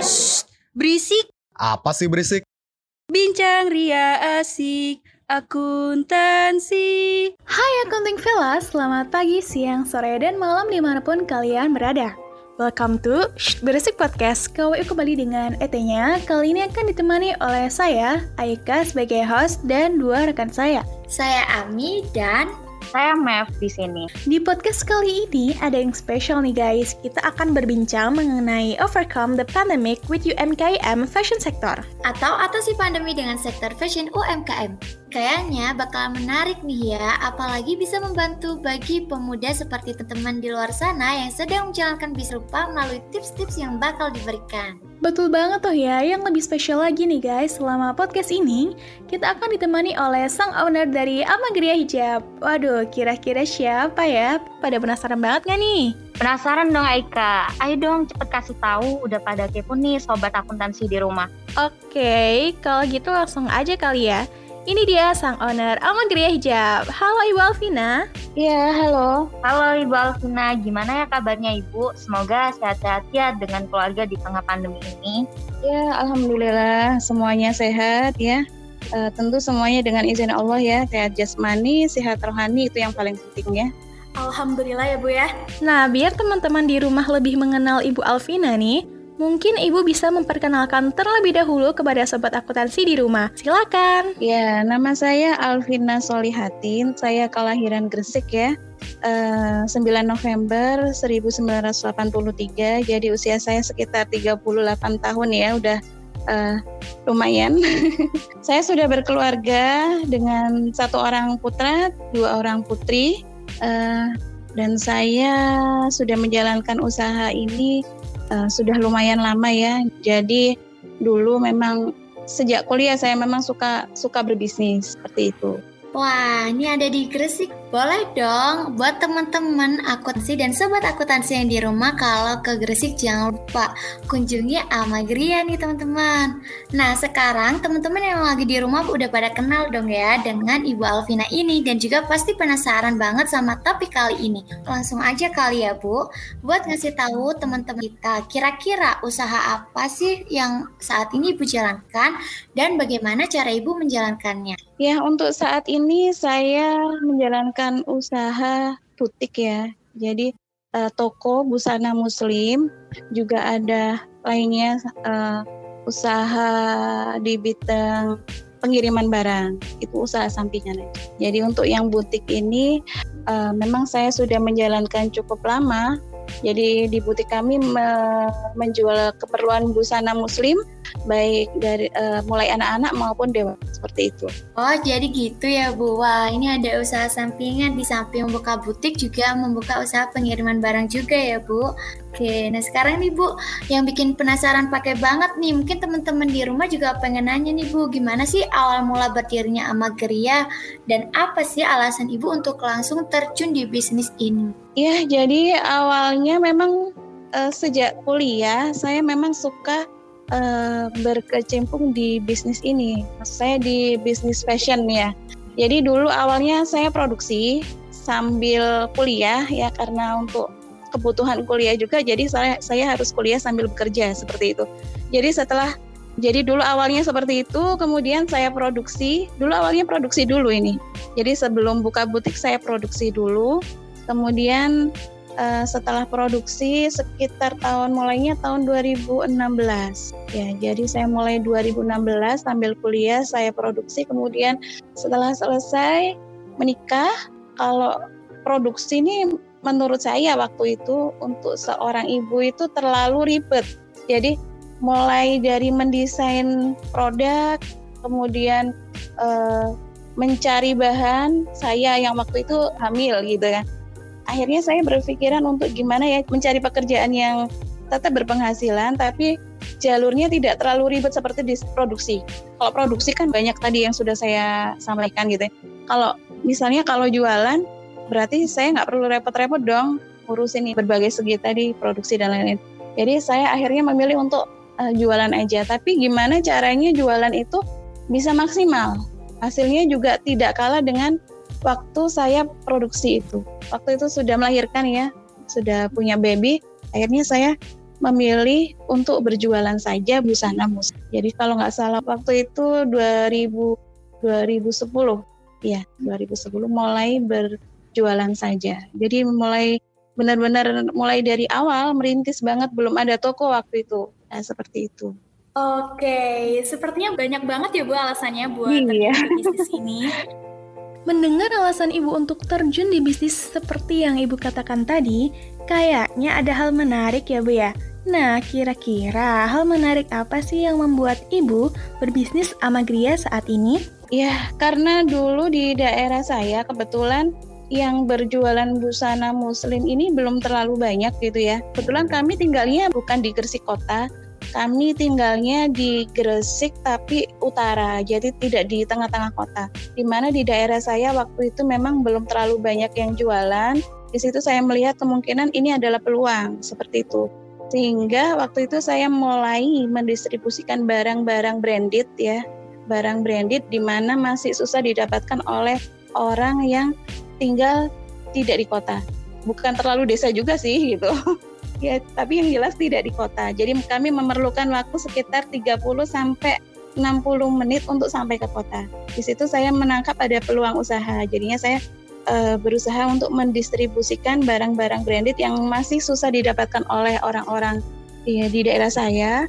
Shh, berisik. Apa sih berisik? Bincang ria asik, akuntansi. Hai Accounting Villa, selamat pagi, siang, sore, dan malam di mana pun kalian berada. Welcome to Shh, Berisik Podcast, KWU kembali dengan ET-nya. Kali ini akan ditemani oleh saya, Aika sebagai host, dan dua rekan saya. Saya Ami dan saya Mev di sini. Di podcast kali ini ada yang spesial nih guys. Kita akan berbincang mengenai overcome the pandemic with UMKM fashion sector. Atau atasi pandemi dengan sektor fashion UMKM. Kayaknya bakal menarik nih ya, apalagi bisa membantu bagi pemuda seperti teman-teman di luar sana yang sedang menjalankan bisnis rupa melalui tips-tips yang bakal diberikan. Betul banget tuh ya, yang lebih spesial lagi nih guys, selama podcast ini, kita akan ditemani oleh sang owner dari Amagria Hijab. Waduh, kira-kira siapa ya? Pada penasaran banget gak nih? Penasaran dong Aika? Ayo dong cepet kasih tahu udah pada kepo nih sobat akuntansi di rumah. Oke, kalau gitu langsung aja kali ya. Ini dia sang owner Amagria Hijab. Halo Ibu Alvina. Iya, halo. Halo Ibu Alvina, gimana ya kabarnya Ibu? Semoga sehat-sehat ya dengan keluarga di tengah pandemi ini. Ya, Alhamdulillah semuanya sehat ya. Uh, tentu semuanya dengan izin Allah ya, sehat jasmani, sehat rohani itu yang paling penting ya. Alhamdulillah ya Bu ya. Nah, biar teman-teman di rumah lebih mengenal Ibu Alvina nih, Mungkin Ibu bisa memperkenalkan terlebih dahulu kepada sobat akuntansi di rumah. Silakan. Ya, nama saya Alvina Solihatin. Saya kelahiran Gresik ya. Uh, 9 November 1983. Jadi usia saya sekitar 38 tahun ya, udah uh, lumayan. saya sudah berkeluarga dengan satu orang putra, dua orang putri. Uh, dan saya sudah menjalankan usaha ini uh, sudah lumayan lama ya. Jadi dulu memang sejak kuliah saya memang suka suka berbisnis seperti itu. Wah, ini ada di Gresik. Boleh dong buat teman-teman akuntansi dan sobat akuntansi yang di rumah kalau ke Gresik jangan lupa kunjungi Amagria nih teman-teman. Nah, sekarang teman-teman yang lagi di rumah udah pada kenal dong ya dengan Ibu Alvina ini dan juga pasti penasaran banget sama topik kali ini. Langsung aja kali ya, Bu, buat ngasih tahu teman-teman kita kira-kira usaha apa sih yang saat ini Ibu jalankan dan bagaimana cara Ibu menjalankannya. Ya, untuk saat ini saya menjalankan usaha butik ya. Jadi uh, toko busana muslim, juga ada lainnya uh, usaha di bidang pengiriman barang. Itu usaha sampingan aja. Jadi untuk yang butik ini uh, memang saya sudah menjalankan cukup lama. Jadi di butik kami me menjual keperluan busana muslim baik dari uh, mulai anak-anak maupun dewasa seperti itu. Oh, jadi gitu ya, Bu. Wah, ini ada usaha sampingan di samping membuka butik juga membuka usaha pengiriman barang juga ya, Bu. Oke, nah sekarang nih Bu, yang bikin penasaran pakai banget nih, mungkin teman-teman di rumah juga pengen nanya nih Bu, gimana sih awal mula berdirinya Amageria dan apa sih alasan Ibu untuk langsung terjun di bisnis ini? Ya, jadi awalnya memang uh, sejak kuliah saya memang suka uh, berkecimpung di bisnis ini. Saya di bisnis fashion ya. Jadi dulu awalnya saya produksi sambil kuliah ya karena untuk kebutuhan kuliah juga jadi saya saya harus kuliah sambil bekerja seperti itu. Jadi setelah jadi dulu awalnya seperti itu, kemudian saya produksi. Dulu awalnya produksi dulu ini. Jadi sebelum buka butik saya produksi dulu. Kemudian uh, setelah produksi sekitar tahun mulainya tahun 2016 ya jadi saya mulai 2016 sambil kuliah saya produksi. Kemudian setelah selesai menikah kalau produksi ini menurut saya waktu itu untuk seorang ibu itu terlalu ribet. Jadi mulai dari mendesain produk kemudian uh, mencari bahan saya yang waktu itu hamil gitu kan akhirnya saya berpikiran untuk gimana ya mencari pekerjaan yang tetap berpenghasilan tapi jalurnya tidak terlalu ribet seperti di produksi. Kalau produksi kan banyak tadi yang sudah saya sampaikan gitu. Ya. Kalau misalnya kalau jualan berarti saya nggak perlu repot-repot dong ngurusin berbagai segi tadi produksi dan lain-lain. Jadi saya akhirnya memilih untuk uh, jualan aja. Tapi gimana caranya jualan itu bisa maksimal? Hasilnya juga tidak kalah dengan waktu saya produksi itu. Waktu itu sudah melahirkan ya, sudah punya baby, akhirnya saya memilih untuk berjualan saja busana muslim. Jadi kalau nggak salah waktu itu 2000 2010 ya 2010 mulai berjualan saja. Jadi mulai benar-benar mulai dari awal merintis banget belum ada toko waktu itu. Nah, seperti itu. Oke, sepertinya banyak banget ya Bu alasannya buat Iya. bisnis ini. Mendengar alasan Ibu untuk terjun di bisnis seperti yang Ibu katakan tadi, kayaknya ada hal menarik ya Bu ya. Nah, kira-kira hal menarik apa sih yang membuat Ibu berbisnis Amagria saat ini? Ya, karena dulu di daerah saya kebetulan yang berjualan busana muslim ini belum terlalu banyak gitu ya. Kebetulan kami tinggalnya bukan di Gresik kota, kami tinggalnya di Gresik tapi utara, jadi tidak di tengah-tengah kota. Di mana di daerah saya waktu itu memang belum terlalu banyak yang jualan. Di situ saya melihat kemungkinan ini adalah peluang seperti itu. Sehingga waktu itu saya mulai mendistribusikan barang-barang branded ya, barang branded di mana masih susah didapatkan oleh orang yang tinggal tidak di kota. Bukan terlalu desa juga sih gitu. ya, tapi yang jelas tidak di kota. Jadi kami memerlukan waktu sekitar 30 sampai 60 menit untuk sampai ke kota. Di situ saya menangkap ada peluang usaha. Jadinya saya uh, berusaha untuk mendistribusikan barang-barang branded yang masih susah didapatkan oleh orang-orang di, di daerah saya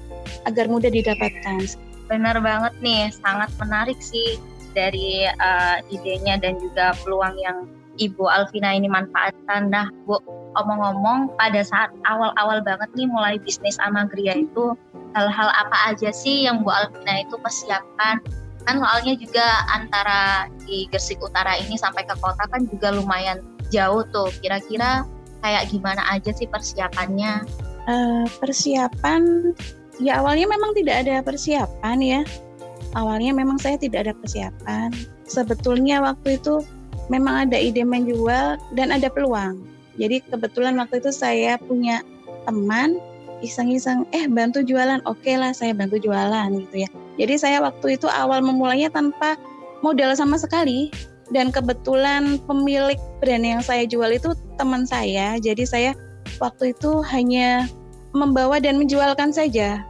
agar mudah didapatkan. Benar banget nih, sangat menarik sih dari uh, idenya dan juga peluang yang Ibu Alvina ini manfaatkan. Nah, Bu, omong-omong pada saat awal-awal banget nih mulai bisnis Amagria itu, hal-hal apa aja sih yang Bu Alvina itu persiapkan? Kan soalnya juga antara di Gresik Utara ini sampai ke kota kan juga lumayan jauh tuh. Kira-kira kayak gimana aja sih persiapannya? Uh, persiapan, ya awalnya memang tidak ada persiapan ya. Awalnya memang saya tidak ada persiapan. Sebetulnya waktu itu memang ada ide menjual dan ada peluang. Jadi kebetulan waktu itu saya punya teman iseng-iseng eh bantu jualan. Oke okay lah saya bantu jualan gitu ya. Jadi saya waktu itu awal memulainya tanpa modal sama sekali. Dan kebetulan pemilik brand yang saya jual itu teman saya. Jadi saya waktu itu hanya membawa dan menjualkan saja.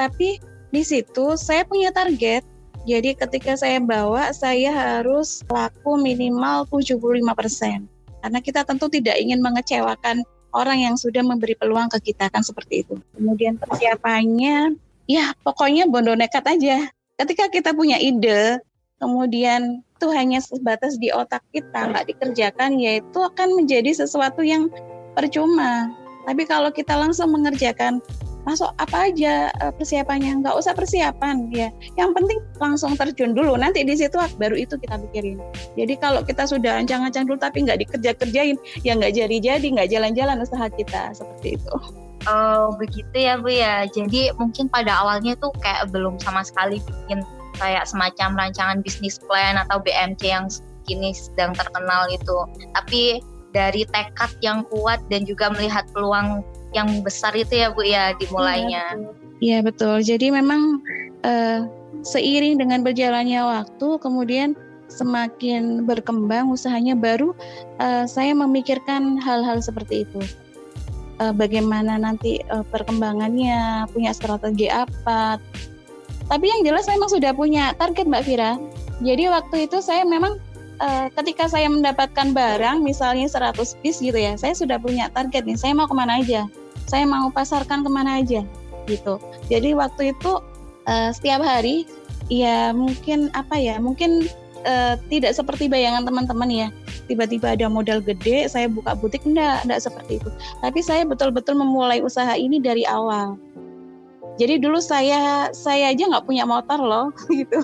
Tapi di situ saya punya target. Jadi ketika saya bawa, saya harus laku minimal 75%. Karena kita tentu tidak ingin mengecewakan orang yang sudah memberi peluang ke kita kan seperti itu. Kemudian persiapannya, ya pokoknya bondo nekat aja. Ketika kita punya ide, kemudian itu hanya sebatas di otak kita, nggak dikerjakan, yaitu akan menjadi sesuatu yang percuma. Tapi kalau kita langsung mengerjakan masuk apa aja uh, persiapannya? Nggak usah persiapan ya. Yang penting langsung terjun dulu. Nanti di situ baru itu kita pikirin. Jadi kalau kita sudah ancang-ancang dulu tapi nggak dikerja kerjain ya nggak jadi jadi nggak jalan-jalan usaha kita. Seperti itu. Oh begitu ya Bu ya. Jadi mungkin pada awalnya tuh kayak belum sama sekali bikin kayak semacam rancangan bisnis plan atau BMC yang kini sedang terkenal itu. Tapi dari tekad yang kuat dan juga melihat peluang yang besar itu ya Bu ya dimulainya. Iya betul. Jadi memang uh, seiring dengan berjalannya waktu, kemudian semakin berkembang usahanya baru uh, saya memikirkan hal-hal seperti itu. Uh, bagaimana nanti uh, perkembangannya, punya strategi apa. Tapi yang jelas memang sudah punya target Mbak Vira. Jadi waktu itu saya memang ketika saya mendapatkan barang misalnya 100 piece gitu ya, saya sudah punya target nih, saya mau ke mana aja, saya mau pasarkan ke mana aja gitu. Jadi waktu itu uh, setiap hari ya mungkin apa ya, mungkin uh, tidak seperti bayangan teman-teman ya. Tiba-tiba ada modal gede, saya buka butik enggak, enggak seperti itu. Tapi saya betul-betul memulai usaha ini dari awal. Jadi dulu saya saya aja nggak punya motor loh gitu.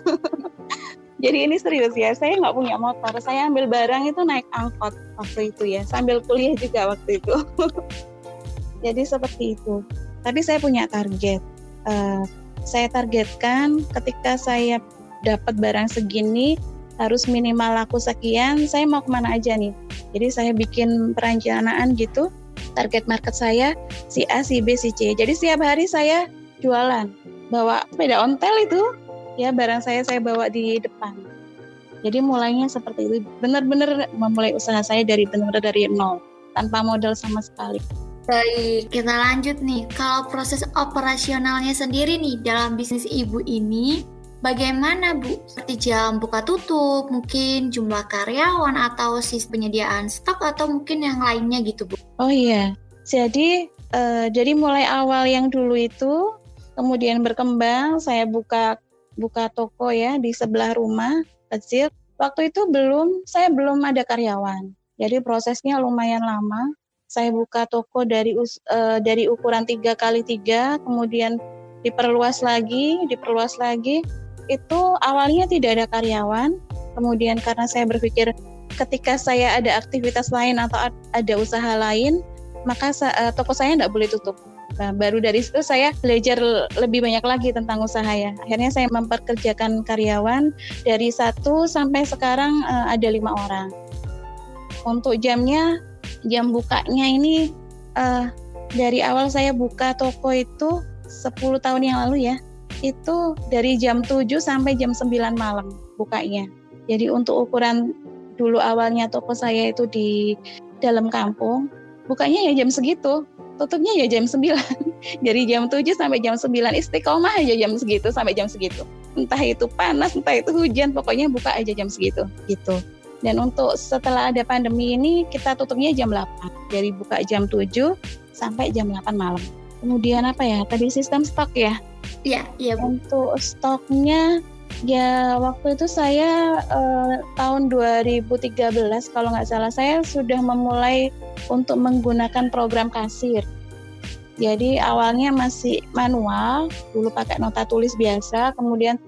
Jadi ini serius ya, saya nggak punya motor. Saya ambil barang itu naik angkot waktu itu ya, sambil kuliah juga waktu itu. Jadi seperti itu. Tapi saya punya target. Uh, saya targetkan ketika saya dapat barang segini, harus minimal laku sekian, saya mau ke mana aja nih. Jadi saya bikin perencanaan gitu, target market saya si A, si B, si C. Jadi setiap hari saya jualan, bawa sepeda ontel itu, ya barang saya saya bawa di depan. Jadi mulainya seperti itu, benar-benar memulai usaha saya dari benar-benar dari nol, tanpa modal sama sekali. Baik, kita lanjut nih. Kalau proses operasionalnya sendiri nih dalam bisnis ibu ini, bagaimana Bu? Seperti jam buka tutup, mungkin jumlah karyawan atau sis penyediaan stok atau mungkin yang lainnya gitu Bu? Oh iya, jadi uh, jadi mulai awal yang dulu itu, kemudian berkembang, saya buka buka toko ya di sebelah rumah kecil. Waktu itu belum, saya belum ada karyawan. Jadi prosesnya lumayan lama saya buka toko dari uh, dari ukuran tiga kali tiga, kemudian diperluas lagi, diperluas lagi. Itu awalnya tidak ada karyawan, kemudian karena saya berpikir ketika saya ada aktivitas lain atau ada usaha lain, maka uh, toko saya tidak boleh tutup. Nah, baru dari situ saya belajar lebih banyak lagi tentang usaha ya. Akhirnya saya memperkerjakan karyawan dari satu sampai sekarang uh, ada lima orang. Untuk jamnya jam bukanya ini uh, dari awal saya buka toko itu 10 tahun yang lalu ya. Itu dari jam 7 sampai jam 9 malam bukanya. Jadi untuk ukuran dulu awalnya toko saya itu di dalam kampung bukanya ya jam segitu. Tutupnya ya jam 9 dari jam 7 sampai jam 9 istiqomah aja jam segitu sampai jam segitu. Entah itu panas entah itu hujan pokoknya buka aja jam segitu gitu dan untuk setelah ada pandemi ini kita tutupnya jam 8. Dari buka jam 7 sampai jam 8 malam. Kemudian apa ya? Tadi sistem stok ya? Iya, iya Bu. Untuk stoknya ya waktu itu saya eh, tahun 2013 kalau nggak salah saya sudah memulai untuk menggunakan program kasir. Jadi awalnya masih manual, dulu pakai nota tulis biasa, kemudian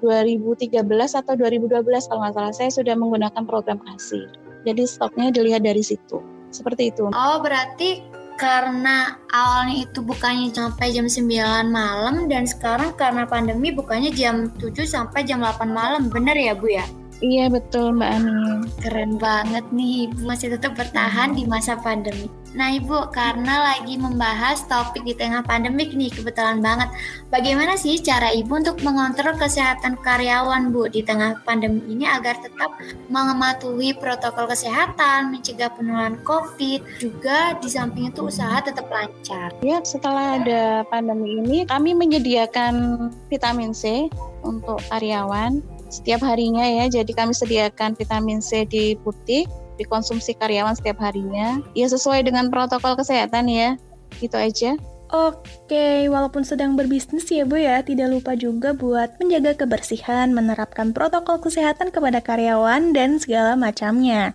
2013 eh, atau 2012 kalau nggak salah saya sudah menggunakan program kasir. Jadi stoknya dilihat dari situ. Seperti itu. Oh, berarti karena awalnya itu bukannya sampai jam 9 malam dan sekarang karena pandemi bukannya jam 7 sampai jam 8 malam. Benar ya, Bu ya? Iya betul Mbak Ani. Keren banget nih Ibu masih tetap bertahan di masa pandemi. Nah Ibu karena lagi membahas topik di tengah pandemik nih kebetulan banget. Bagaimana sih cara Ibu untuk mengontrol kesehatan karyawan Bu di tengah pandemi ini agar tetap mematuhi protokol kesehatan, mencegah penularan COVID, juga di samping itu usaha tetap lancar. Ya setelah ada pandemi ini kami menyediakan vitamin C untuk karyawan setiap harinya ya. Jadi kami sediakan vitamin C di butik, dikonsumsi karyawan setiap harinya. Ya sesuai dengan protokol kesehatan ya. Gitu aja. Oke, walaupun sedang berbisnis ya Bu ya, tidak lupa juga buat menjaga kebersihan, menerapkan protokol kesehatan kepada karyawan, dan segala macamnya.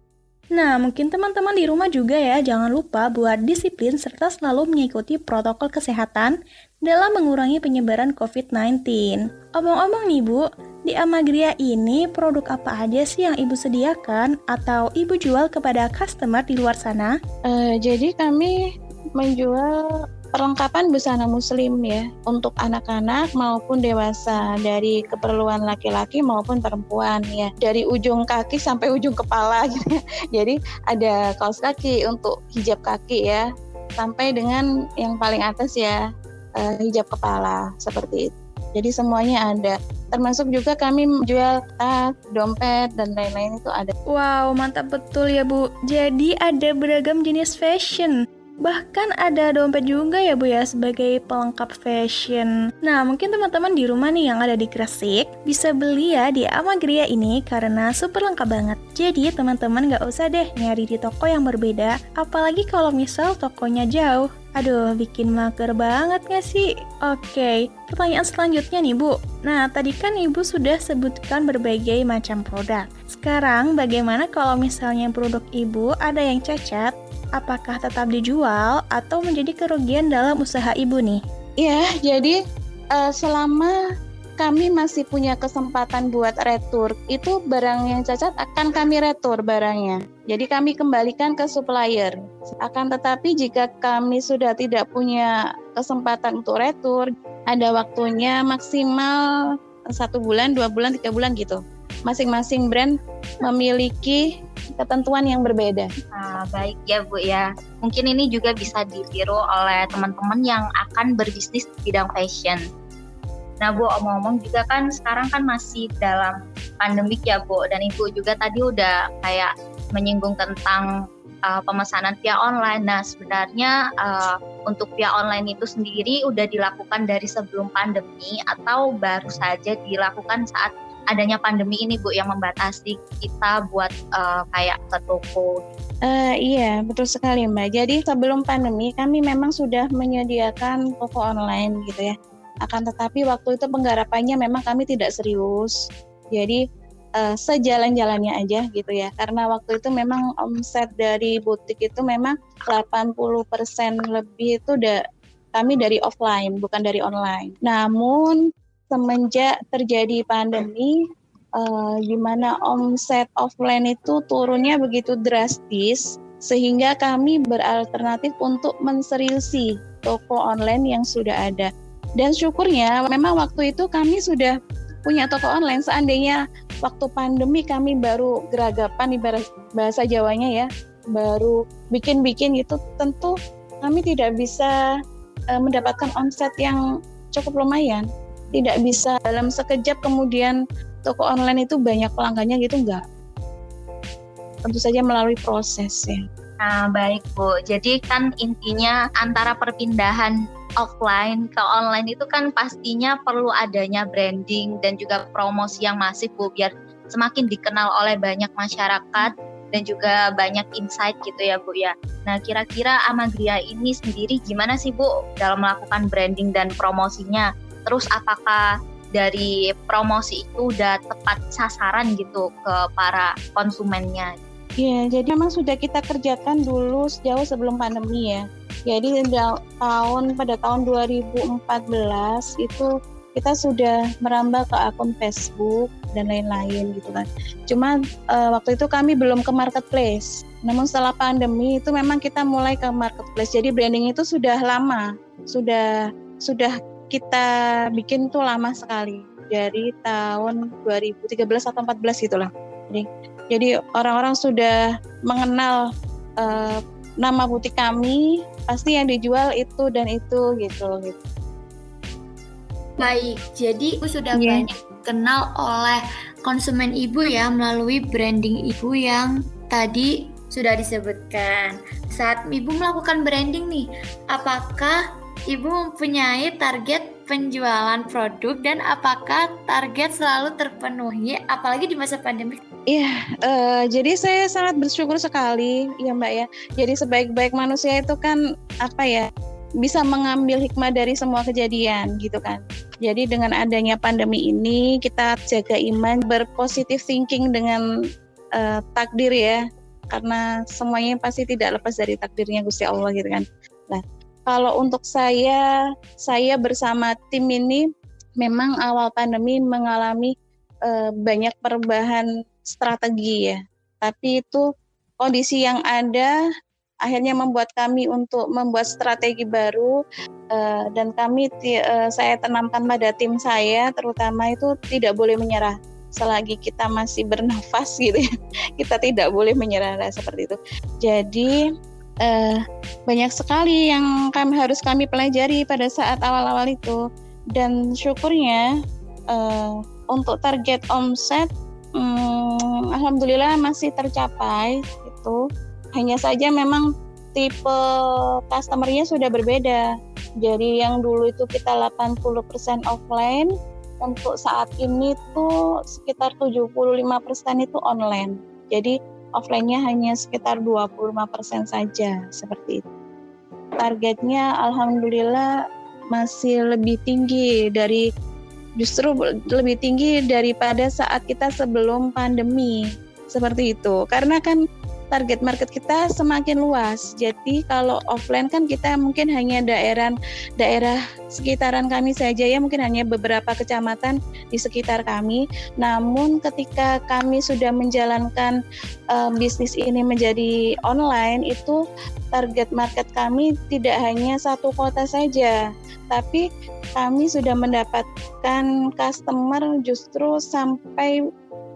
Nah, mungkin teman-teman di rumah juga ya, jangan lupa buat disiplin serta selalu mengikuti protokol kesehatan dalam mengurangi penyebaran COVID-19. Omong-omong nih Bu, di Amagria ini produk apa aja sih yang Ibu sediakan atau Ibu jual kepada customer di luar sana? Uh, jadi kami menjual perlengkapan busana muslim ya untuk anak-anak maupun dewasa dari keperluan laki-laki maupun perempuan ya dari ujung kaki sampai ujung kepala gitu ya. Jadi ada kaos kaki untuk hijab kaki ya sampai dengan yang paling atas ya uh, hijab kepala seperti itu. Jadi semuanya ada. Termasuk juga kami jual tas, dompet dan lain-lain itu ada. Wow, mantap betul ya Bu. Jadi ada beragam jenis fashion. Bahkan ada dompet juga ya Bu ya sebagai pelengkap fashion. Nah mungkin teman-teman di rumah nih yang ada di Gresik bisa beli ya di Amagria ini karena super lengkap banget. Jadi teman-teman gak usah deh nyari di toko yang berbeda, apalagi kalau misal tokonya jauh. Aduh, bikin mager banget gak sih? Oke, pertanyaan selanjutnya nih Bu. Nah, tadi kan Ibu sudah sebutkan berbagai macam produk. Sekarang, bagaimana kalau misalnya produk Ibu ada yang cacat? Apakah tetap dijual atau menjadi kerugian dalam usaha Ibu nih? Iya, jadi uh, selama kami masih punya kesempatan buat retur. Itu barang yang cacat akan kami retur barangnya. Jadi kami kembalikan ke supplier. Akan tetapi jika kami sudah tidak punya kesempatan untuk retur, ada waktunya maksimal satu bulan, dua bulan, tiga bulan gitu. Masing-masing brand memiliki ketentuan yang berbeda. Nah, baik ya Bu ya. Mungkin ini juga bisa ditiru oleh teman-teman yang akan berbisnis di bidang fashion. Nah Bu, omong-omong juga kan sekarang kan masih dalam pandemik ya Bu, dan Ibu juga tadi udah kayak menyinggung tentang uh, pemesanan via online. Nah, sebenarnya uh, untuk via online itu sendiri udah dilakukan dari sebelum pandemi atau baru saja dilakukan saat adanya pandemi ini Bu yang membatasi kita buat uh, kayak ke toko. Uh, iya, betul sekali Mbak. Jadi sebelum pandemi kami memang sudah menyediakan toko online gitu ya. Akan tetapi waktu itu penggarapannya memang kami tidak serius. Jadi uh, sejalan-jalannya aja gitu ya. Karena waktu itu memang omset dari butik itu memang 80% lebih itu udah kami dari offline bukan dari online. Namun semenjak terjadi pandemi uh, di mana omset offline itu turunnya begitu drastis sehingga kami beralternatif untuk menseriusi toko online yang sudah ada. Dan syukurnya memang waktu itu kami sudah punya toko online. Seandainya waktu pandemi kami baru geragapan ibarat bahasa Jawanya ya, baru bikin-bikin gitu tentu kami tidak bisa uh, mendapatkan omset yang cukup lumayan. Tidak bisa dalam sekejap kemudian toko online itu banyak pelanggannya gitu enggak. Tentu saja melalui proses ya. Nah, baik Bu. Jadi kan intinya antara perpindahan offline ke online itu kan pastinya perlu adanya branding dan juga promosi yang masif Bu biar semakin dikenal oleh banyak masyarakat dan juga banyak insight gitu ya Bu ya. Nah, kira-kira Amagria ini sendiri gimana sih Bu dalam melakukan branding dan promosinya? terus apakah dari promosi itu udah tepat sasaran gitu ke para konsumennya? Iya, jadi memang sudah kita kerjakan dulu sejauh sebelum pandemi ya. Jadi tahun pada tahun 2014 itu kita sudah merambah ke akun Facebook dan lain-lain gitu kan. Cuma uh, waktu itu kami belum ke marketplace. Namun setelah pandemi itu memang kita mulai ke marketplace. Jadi branding itu sudah lama, sudah sudah kita bikin tuh lama sekali dari tahun 2013 atau 14 gitulah. Jadi jadi orang-orang sudah mengenal uh, nama butik kami, pasti yang dijual itu dan itu gitu gitu. Baik, jadi ibu sudah yeah. banyak kenal oleh konsumen ibu ya melalui branding ibu yang tadi sudah disebutkan. Saat ibu melakukan branding nih, apakah Ibu mempunyai target penjualan produk dan apakah target selalu terpenuhi apalagi di masa pandemi? Iya, uh, jadi saya sangat bersyukur sekali ya Mbak ya. Jadi sebaik-baik manusia itu kan apa ya bisa mengambil hikmah dari semua kejadian gitu kan. Jadi dengan adanya pandemi ini kita jaga iman, berpositif thinking dengan uh, takdir ya. Karena semuanya pasti tidak lepas dari takdirnya Gusti Allah gitu kan. Nah, kalau untuk saya, saya bersama tim ini memang awal pandemi mengalami uh, banyak perubahan strategi ya. Tapi itu kondisi yang ada akhirnya membuat kami untuk membuat strategi baru uh, dan kami uh, saya tanamkan pada tim saya terutama itu tidak boleh menyerah selagi kita masih bernafas gitu ya kita tidak boleh menyerah seperti itu jadi uh, banyak sekali yang kami harus kami pelajari pada saat awal-awal itu. Dan syukurnya uh, untuk target omset um, alhamdulillah masih tercapai itu. Hanya saja memang tipe customernya sudah berbeda. Jadi yang dulu itu kita 80% offline untuk saat ini tuh sekitar 75% itu online. Jadi offline-nya hanya sekitar 25% saja seperti itu. Targetnya alhamdulillah masih lebih tinggi dari justru lebih tinggi daripada saat kita sebelum pandemi seperti itu. Karena kan target market kita semakin luas. Jadi kalau offline kan kita mungkin hanya daerah daerah sekitaran kami saja ya mungkin hanya beberapa kecamatan di sekitar kami. Namun ketika kami sudah menjalankan uh, bisnis ini menjadi online itu target market kami tidak hanya satu kota saja, tapi kami sudah mendapatkan customer justru sampai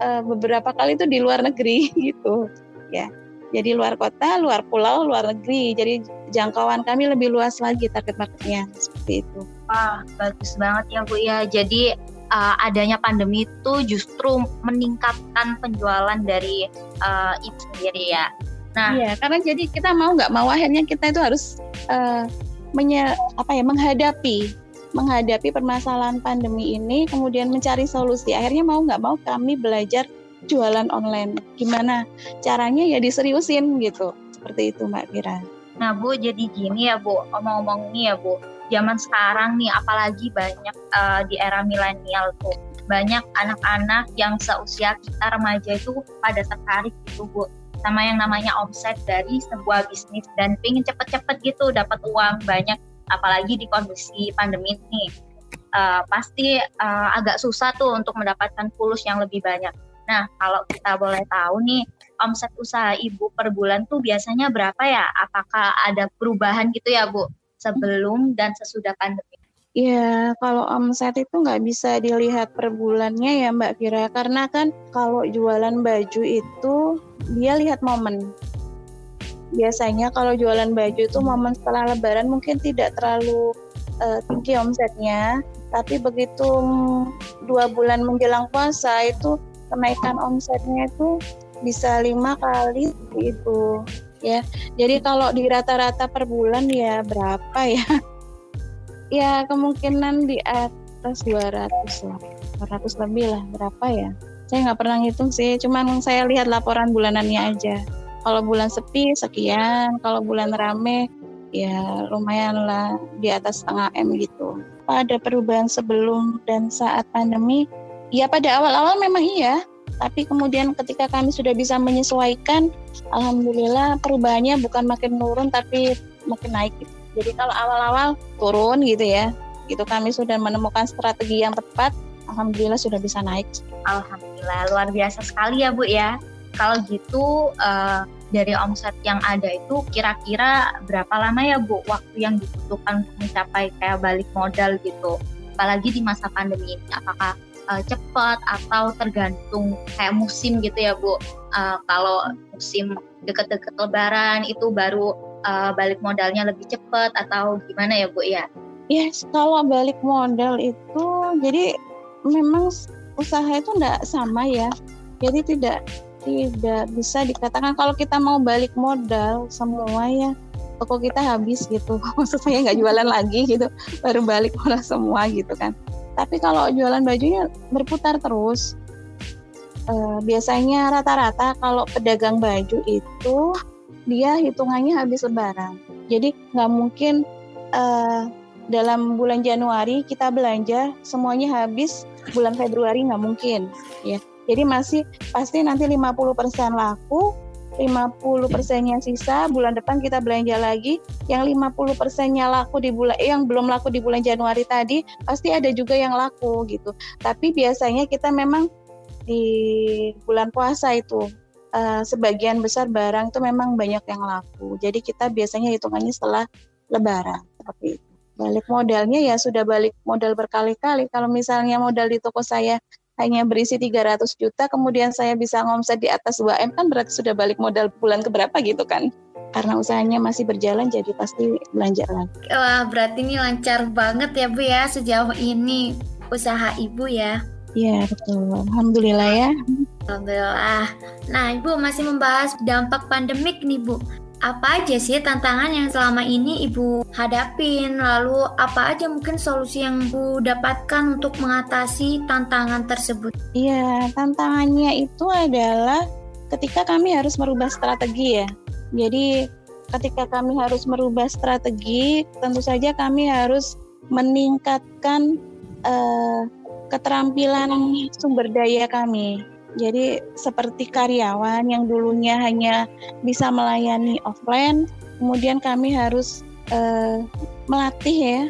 uh, beberapa kali itu di luar negeri gitu ya. Jadi luar kota, luar pulau, luar negeri. Jadi jangkauan kami lebih luas lagi target marketnya seperti itu. Wah, bagus banget ya Bu ya. Jadi uh, adanya pandemi itu justru meningkatkan penjualan dari uh, ibu sendiri ya. Nah, Iya, karena jadi kita mau nggak mau akhirnya kita itu harus uh, menye, apa ya menghadapi menghadapi permasalahan pandemi ini, kemudian mencari solusi. Akhirnya mau nggak mau kami belajar jualan online. Gimana caranya ya diseriusin gitu. Seperti itu Mbak Fira. Nah Bu, jadi gini ya Bu, omong-omong nih ya Bu, zaman sekarang nih apalagi banyak uh, di era milenial tuh, banyak anak-anak yang seusia kita remaja itu pada tertarik gitu Bu, sama yang namanya omset dari sebuah bisnis dan pengen cepet-cepet gitu dapat uang banyak apalagi di kondisi pandemi ini uh, pasti uh, agak susah tuh untuk mendapatkan fulus yang lebih banyak. Nah kalau kita boleh tahu nih omset usaha ibu per bulan tuh biasanya berapa ya? Apakah ada perubahan gitu ya bu sebelum dan sesudah pandemi? Ya, kalau omset itu nggak bisa dilihat per bulannya ya Mbak Fira, karena kan kalau jualan baju itu dia lihat momen. Biasanya kalau jualan baju itu momen setelah lebaran mungkin tidak terlalu uh, tinggi omsetnya, tapi begitu dua bulan menjelang puasa itu kenaikan omsetnya itu bisa lima kali itu ya. Jadi kalau di rata-rata per bulan ya berapa ya? ya kemungkinan di atas 200 lah. 200 lebih lah berapa ya? Saya nggak pernah ngitung sih cuman saya lihat laporan bulanannya aja. Kalau bulan sepi sekian. Kalau bulan rame ya lumayan lah di atas setengah M gitu. Pada perubahan sebelum dan saat pandemi ya pada awal-awal memang iya tapi kemudian ketika kami sudah bisa menyesuaikan alhamdulillah perubahannya bukan makin menurun tapi makin naik gitu. Jadi kalau awal-awal turun gitu ya, itu kami sudah menemukan strategi yang tepat, alhamdulillah sudah bisa naik. Alhamdulillah luar biasa sekali ya Bu ya. Kalau gitu uh, dari omset yang ada itu kira-kira berapa lama ya Bu waktu yang dibutuhkan untuk mencapai kayak balik modal gitu? Apalagi di masa pandemi ini, apakah uh, cepat atau tergantung kayak musim gitu ya Bu? Uh, kalau musim deket-deket Lebaran itu baru uh, balik modalnya lebih cepat atau gimana ya Bu ya? Yes, kalau balik modal itu jadi memang usaha itu tidak sama ya. Jadi tidak tidak bisa dikatakan kalau kita mau balik modal semua ya toko kita habis gitu. Maksud saya nggak jualan lagi gitu, baru balik modal semua gitu kan. Tapi kalau jualan bajunya berputar terus. Uh, biasanya rata-rata kalau pedagang baju itu dia hitungannya habis lebaran. Jadi nggak mungkin uh, dalam bulan Januari kita belanja semuanya habis bulan Februari nggak mungkin ya. Jadi masih pasti nanti 50% laku, 50 persennya sisa, bulan depan kita belanja lagi, yang 50 persennya laku di bulan, eh, yang belum laku di bulan Januari tadi, pasti ada juga yang laku gitu. Tapi biasanya kita memang di bulan puasa itu uh, sebagian besar barang itu memang banyak yang laku. Jadi kita biasanya hitungannya setelah lebaran seperti itu. Balik modalnya ya sudah balik modal berkali-kali. Kalau misalnya modal di toko saya hanya berisi 300 juta, kemudian saya bisa ngomset di atas 2M kan berarti sudah balik modal bulan keberapa gitu kan. Karena usahanya masih berjalan jadi pasti belanja lagi. Wah, berarti ini lancar banget ya Bu ya sejauh ini usaha Ibu ya. Iya, betul. Alhamdulillah ya. Alhamdulillah. Nah, Ibu masih membahas dampak pandemik nih, Bu. Apa aja sih tantangan yang selama ini Ibu hadapin? Lalu apa aja mungkin solusi yang Ibu dapatkan untuk mengatasi tantangan tersebut? Iya, tantangannya itu adalah ketika kami harus merubah strategi ya. Jadi ketika kami harus merubah strategi, tentu saja kami harus meningkatkan uh, keterampilan sumber daya kami jadi seperti karyawan yang dulunya hanya bisa melayani offline, kemudian kami harus uh, melatih ya,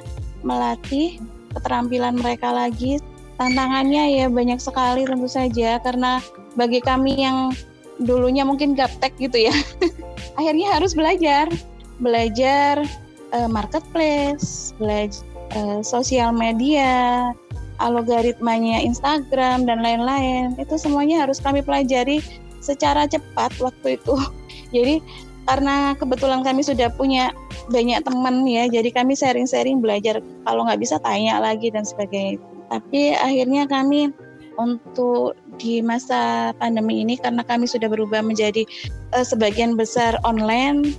melatih keterampilan mereka lagi. Tantangannya ya banyak sekali tentu saja karena bagi kami yang dulunya mungkin gaptek gitu ya, akhirnya harus belajar, belajar uh, marketplace, belajar uh, sosial media, algoritmanya Instagram dan lain-lain itu semuanya harus kami pelajari secara cepat waktu itu. Jadi karena kebetulan kami sudah punya banyak teman ya jadi kami sharing-sharing belajar kalau nggak bisa tanya lagi dan sebagainya. Tapi akhirnya kami untuk di masa pandemi ini karena kami sudah berubah menjadi uh, sebagian besar online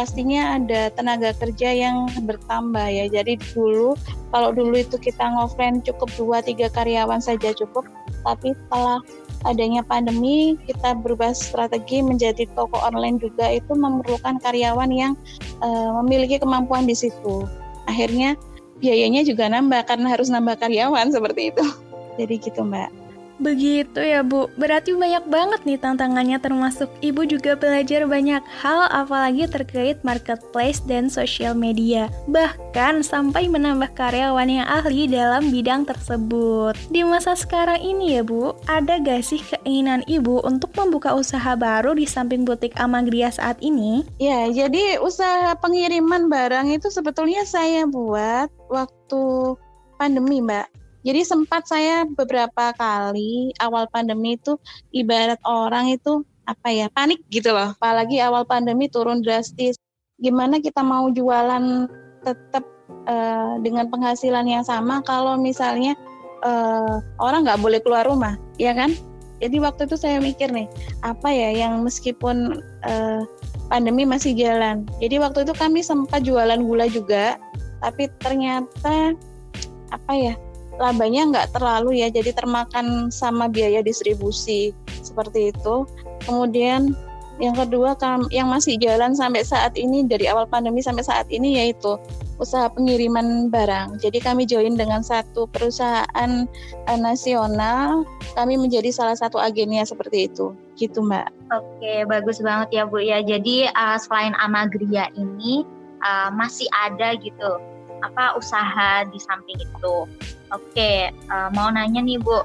pastinya ada tenaga kerja yang bertambah ya. Jadi dulu kalau dulu itu kita ngofren cukup dua tiga karyawan saja cukup, tapi setelah adanya pandemi kita berubah strategi menjadi toko online juga itu memerlukan karyawan yang uh, memiliki kemampuan di situ. Akhirnya biayanya juga nambah karena harus nambah karyawan seperti itu. Jadi gitu Mbak. Begitu ya Bu, berarti banyak banget nih tantangannya termasuk Ibu juga belajar banyak hal apalagi terkait marketplace dan sosial media. Bahkan sampai menambah karyawan yang ahli dalam bidang tersebut. Di masa sekarang ini ya Bu, ada gak sih keinginan Ibu untuk membuka usaha baru di samping butik Amagria saat ini? Ya, jadi usaha pengiriman barang itu sebetulnya saya buat waktu pandemi Mbak jadi sempat saya beberapa kali awal pandemi itu ibarat orang itu apa ya panik gitu loh. Apalagi awal pandemi turun drastis. Gimana kita mau jualan tetap uh, dengan penghasilan yang sama kalau misalnya uh, orang nggak boleh keluar rumah, ya kan? Jadi waktu itu saya mikir nih, apa ya yang meskipun uh, pandemi masih jalan. Jadi waktu itu kami sempat jualan gula juga, tapi ternyata apa ya labanya nggak terlalu ya jadi termakan sama biaya distribusi seperti itu kemudian yang kedua yang masih jalan sampai saat ini dari awal pandemi sampai saat ini yaitu usaha pengiriman barang. Jadi kami join dengan satu perusahaan uh, nasional, kami menjadi salah satu agennya seperti itu. Gitu, Mbak. Oke, bagus banget ya, Bu ya. Jadi uh, selain Amagria ini uh, masih ada gitu apa usaha di samping itu. Oke, uh, mau nanya nih Bu,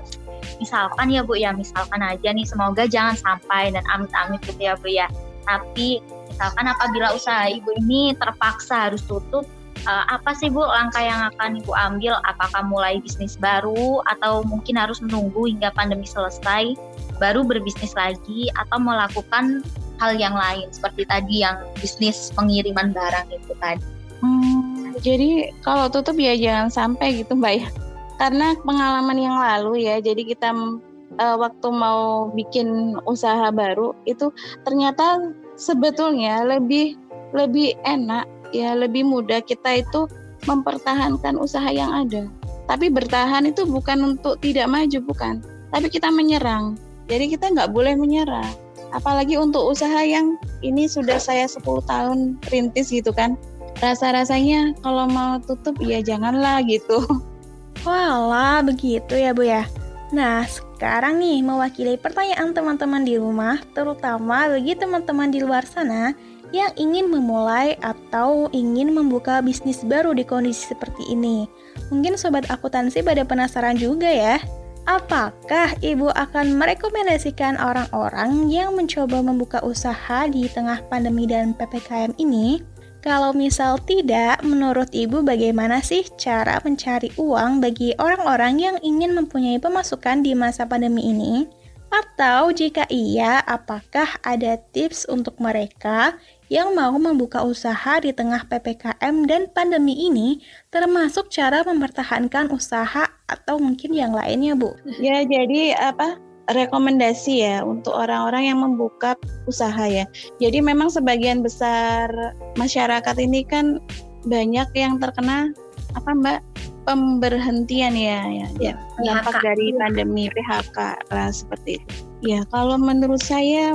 misalkan ya Bu ya, misalkan aja nih semoga jangan sampai dan amit-amit gitu ya Bu ya. Tapi misalkan apabila usaha Ibu ini terpaksa harus tutup, uh, apa sih Bu langkah yang akan Ibu ambil? Apakah mulai bisnis baru atau mungkin harus menunggu hingga pandemi selesai baru berbisnis lagi atau melakukan hal yang lain seperti tadi yang bisnis pengiriman barang itu tadi? Hmm, jadi kalau tutup ya jangan sampai gitu Mbak ya karena pengalaman yang lalu ya jadi kita uh, waktu mau bikin usaha baru itu ternyata sebetulnya lebih lebih enak ya lebih mudah kita itu mempertahankan usaha yang ada. Tapi bertahan itu bukan untuk tidak maju bukan. Tapi kita menyerang. Jadi kita nggak boleh menyerah. Apalagi untuk usaha yang ini sudah saya 10 tahun rintis gitu kan. Rasa-rasanya kalau mau tutup ya janganlah gitu Walah, begitu ya Bu ya. Nah, sekarang nih mewakili pertanyaan teman-teman di rumah, terutama bagi teman-teman di luar sana yang ingin memulai atau ingin membuka bisnis baru di kondisi seperti ini. Mungkin sobat akuntansi pada penasaran juga ya. Apakah Ibu akan merekomendasikan orang-orang yang mencoba membuka usaha di tengah pandemi dan PPKM ini? Kalau misal tidak, menurut Ibu bagaimana sih cara mencari uang bagi orang-orang yang ingin mempunyai pemasukan di masa pandemi ini? Atau jika iya, apakah ada tips untuk mereka yang mau membuka usaha di tengah PPKM dan pandemi ini, termasuk cara mempertahankan usaha atau mungkin yang lainnya, Bu? Ya, jadi apa? Rekomendasi ya untuk orang-orang yang membuka usaha ya. Jadi memang sebagian besar masyarakat ini kan banyak yang terkena apa Mbak pemberhentian ya ya, ya dampak dari pandemi PHK lah seperti itu. Ya kalau menurut saya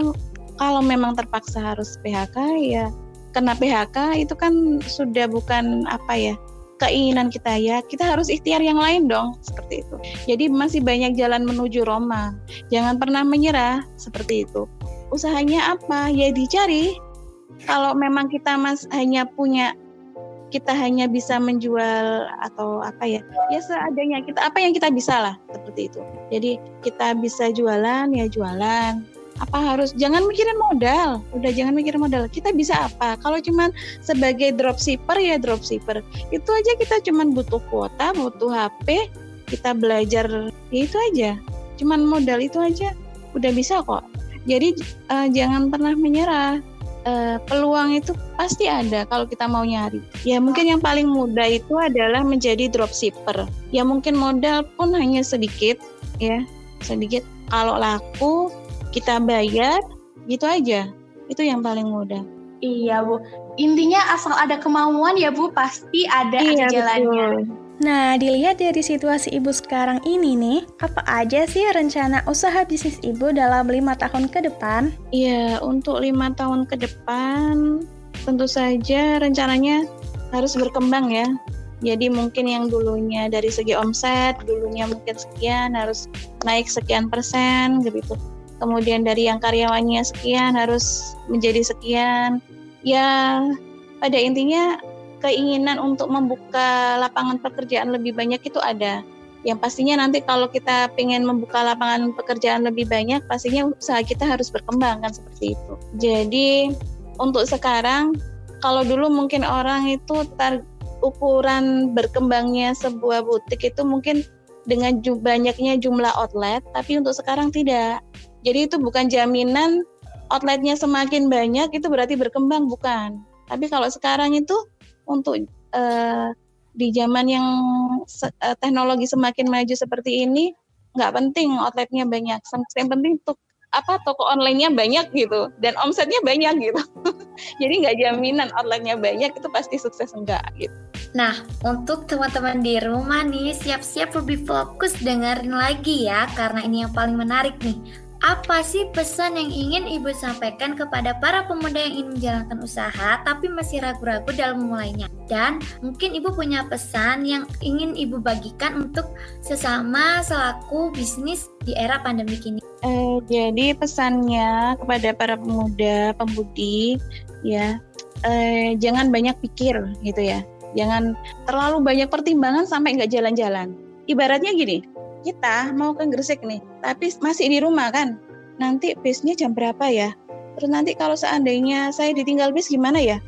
kalau memang terpaksa harus PHK ya kena PHK itu kan sudah bukan apa ya keinginan kita ya kita harus ikhtiar yang lain dong seperti itu. Jadi masih banyak jalan menuju Roma. Jangan pernah menyerah seperti itu. Usahanya apa? Ya dicari. Kalau memang kita mas hanya punya kita hanya bisa menjual atau apa ya ya seadanya kita apa yang kita bisa lah seperti itu. Jadi kita bisa jualan ya jualan apa harus jangan mikirin modal. Udah jangan mikirin modal. Kita bisa apa? Kalau cuman sebagai dropshipper ya dropshipper. Itu aja kita cuman butuh kuota butuh HP kita belajar ya itu aja. Cuman modal itu aja. Udah bisa kok. Jadi uh, jangan pernah menyerah. Uh, peluang itu pasti ada kalau kita mau nyari. Ya mungkin yang paling mudah itu adalah menjadi dropshipper. Ya mungkin modal pun hanya sedikit ya. Sedikit kalau laku kita bayar gitu aja itu yang paling mudah Iya Bu, intinya asal ada kemauan ya Bu, pasti ada iya jalannya. betul Nah, dilihat dari situasi Ibu sekarang ini nih, apa aja sih rencana usaha bisnis Ibu dalam lima tahun ke depan? Iya, untuk lima tahun ke depan tentu saja rencananya harus berkembang ya. Jadi mungkin yang dulunya dari segi omset, dulunya mungkin sekian harus naik sekian persen gitu. Kemudian dari yang karyawannya sekian harus menjadi sekian. Ya, pada intinya keinginan untuk membuka lapangan pekerjaan lebih banyak itu ada. Yang pastinya nanti kalau kita ingin membuka lapangan pekerjaan lebih banyak, pastinya usaha kita harus berkembang kan seperti itu. Jadi untuk sekarang, kalau dulu mungkin orang itu tar ukuran berkembangnya sebuah butik itu mungkin dengan banyaknya jumlah outlet, tapi untuk sekarang tidak. Jadi itu bukan jaminan outletnya semakin banyak itu berarti berkembang bukan. Tapi kalau sekarang itu untuk uh, di zaman yang se uh, teknologi semakin maju seperti ini nggak penting outletnya banyak. Yang penting untuk apa toko online-nya banyak gitu dan omsetnya banyak gitu. Jadi nggak jaminan outletnya banyak itu pasti sukses enggak gitu. Nah, untuk teman-teman di rumah nih, siap-siap lebih fokus dengerin lagi ya, karena ini yang paling menarik nih. Apa sih pesan yang ingin Ibu sampaikan kepada para pemuda yang ingin menjalankan usaha tapi masih ragu-ragu dalam memulainya? Dan mungkin Ibu punya pesan yang ingin Ibu bagikan untuk sesama selaku bisnis di era pandemi ini. Uh, jadi pesannya kepada para pemuda, pemudi, ya uh, jangan banyak pikir gitu ya. Jangan terlalu banyak pertimbangan sampai nggak jalan-jalan. Ibaratnya gini, kita mau ke Gresik nih, tapi masih di rumah kan. Nanti bisnya jam berapa ya? Terus nanti kalau seandainya saya ditinggal bis gimana ya?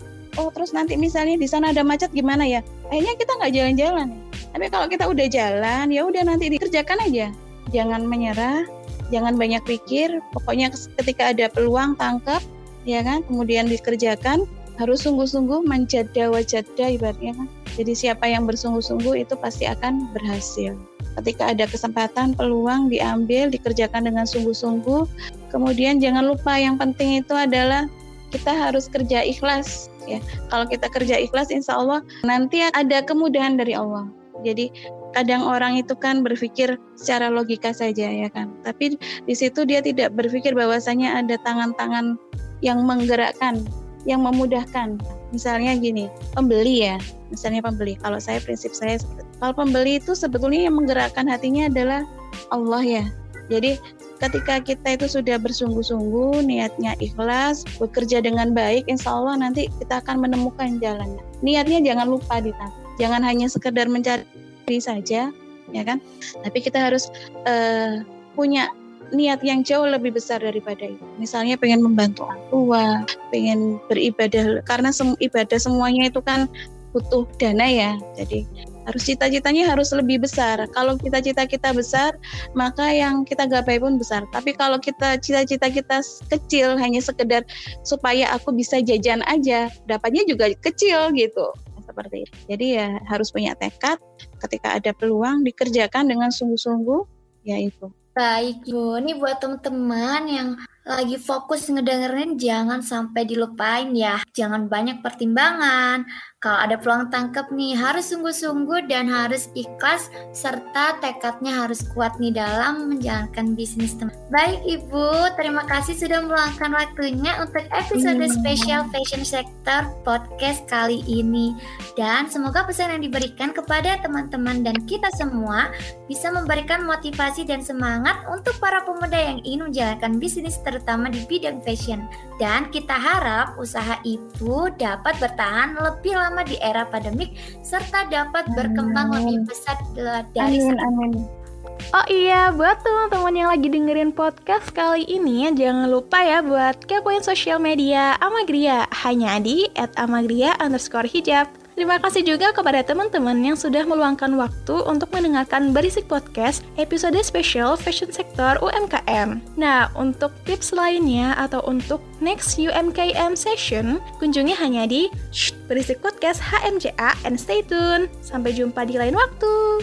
Oh terus nanti misalnya di sana ada macet gimana ya? Akhirnya kita nggak jalan-jalan. Tapi kalau kita udah jalan, ya udah nanti dikerjakan aja. Jangan menyerah, jangan banyak pikir. Pokoknya ketika ada peluang tangkap, ya kan? Kemudian dikerjakan. Harus sungguh-sungguh menjada wajada ibaratnya kan. Jadi siapa yang bersungguh-sungguh itu pasti akan berhasil ketika ada kesempatan peluang diambil dikerjakan dengan sungguh-sungguh. Kemudian jangan lupa yang penting itu adalah kita harus kerja ikhlas ya. Kalau kita kerja ikhlas insya Allah nanti ada kemudahan dari Allah. Jadi kadang orang itu kan berpikir secara logika saja ya kan. Tapi di situ dia tidak berpikir bahwasanya ada tangan-tangan yang menggerakkan yang memudahkan. Misalnya gini pembeli ya. Misalnya pembeli. Kalau saya prinsip saya kalau pembeli itu sebetulnya yang menggerakkan hatinya adalah Allah ya jadi ketika kita itu sudah bersungguh-sungguh niatnya ikhlas bekerja dengan baik insya Allah nanti kita akan menemukan jalannya niatnya jangan lupa ditata jangan hanya sekedar mencari saja ya kan tapi kita harus uh, punya niat yang jauh lebih besar daripada itu. Misalnya pengen membantu orang tua, pengen beribadah karena sem ibadah semuanya itu kan butuh dana ya. Jadi harus cita-citanya harus lebih besar. Kalau cita-cita kita besar, maka yang kita gapai pun besar. Tapi kalau kita cita-cita kita kecil hanya sekedar supaya aku bisa jajan aja, dapatnya juga kecil gitu. Seperti itu. Jadi ya harus punya tekad ketika ada peluang dikerjakan dengan sungguh-sungguh ya itu. Baik, Bu. Ini buat teman-teman yang lagi fokus ngedengerin jangan sampai dilupain ya. Jangan banyak pertimbangan. Kalau ada peluang tangkap nih harus sungguh-sungguh dan harus ikhlas serta tekadnya harus kuat nih dalam menjalankan bisnis teman. Baik Ibu, terima kasih sudah meluangkan waktunya untuk episode hmm. spesial Fashion Sector podcast kali ini. Dan semoga pesan yang diberikan kepada teman-teman dan kita semua bisa memberikan motivasi dan semangat untuk para pemuda yang ingin menjalankan bisnis terutama di bidang fashion. Dan kita harap usaha Ibu dapat bertahan lebih lama di era pandemik serta dapat berkembang lebih besar dari amin, amin. Oh iya, buat teman-teman yang lagi dengerin podcast kali ini, jangan lupa ya buat kepoin sosial media Amagria, hanya di at amagria underscore hijab. Terima kasih juga kepada teman-teman yang sudah meluangkan waktu untuk mendengarkan Berisik Podcast episode spesial Fashion Sector UMKM. Nah, untuk tips lainnya atau untuk next UMKM session, kunjungi hanya di Berisik Podcast HMJA and stay tune. Sampai jumpa di lain waktu.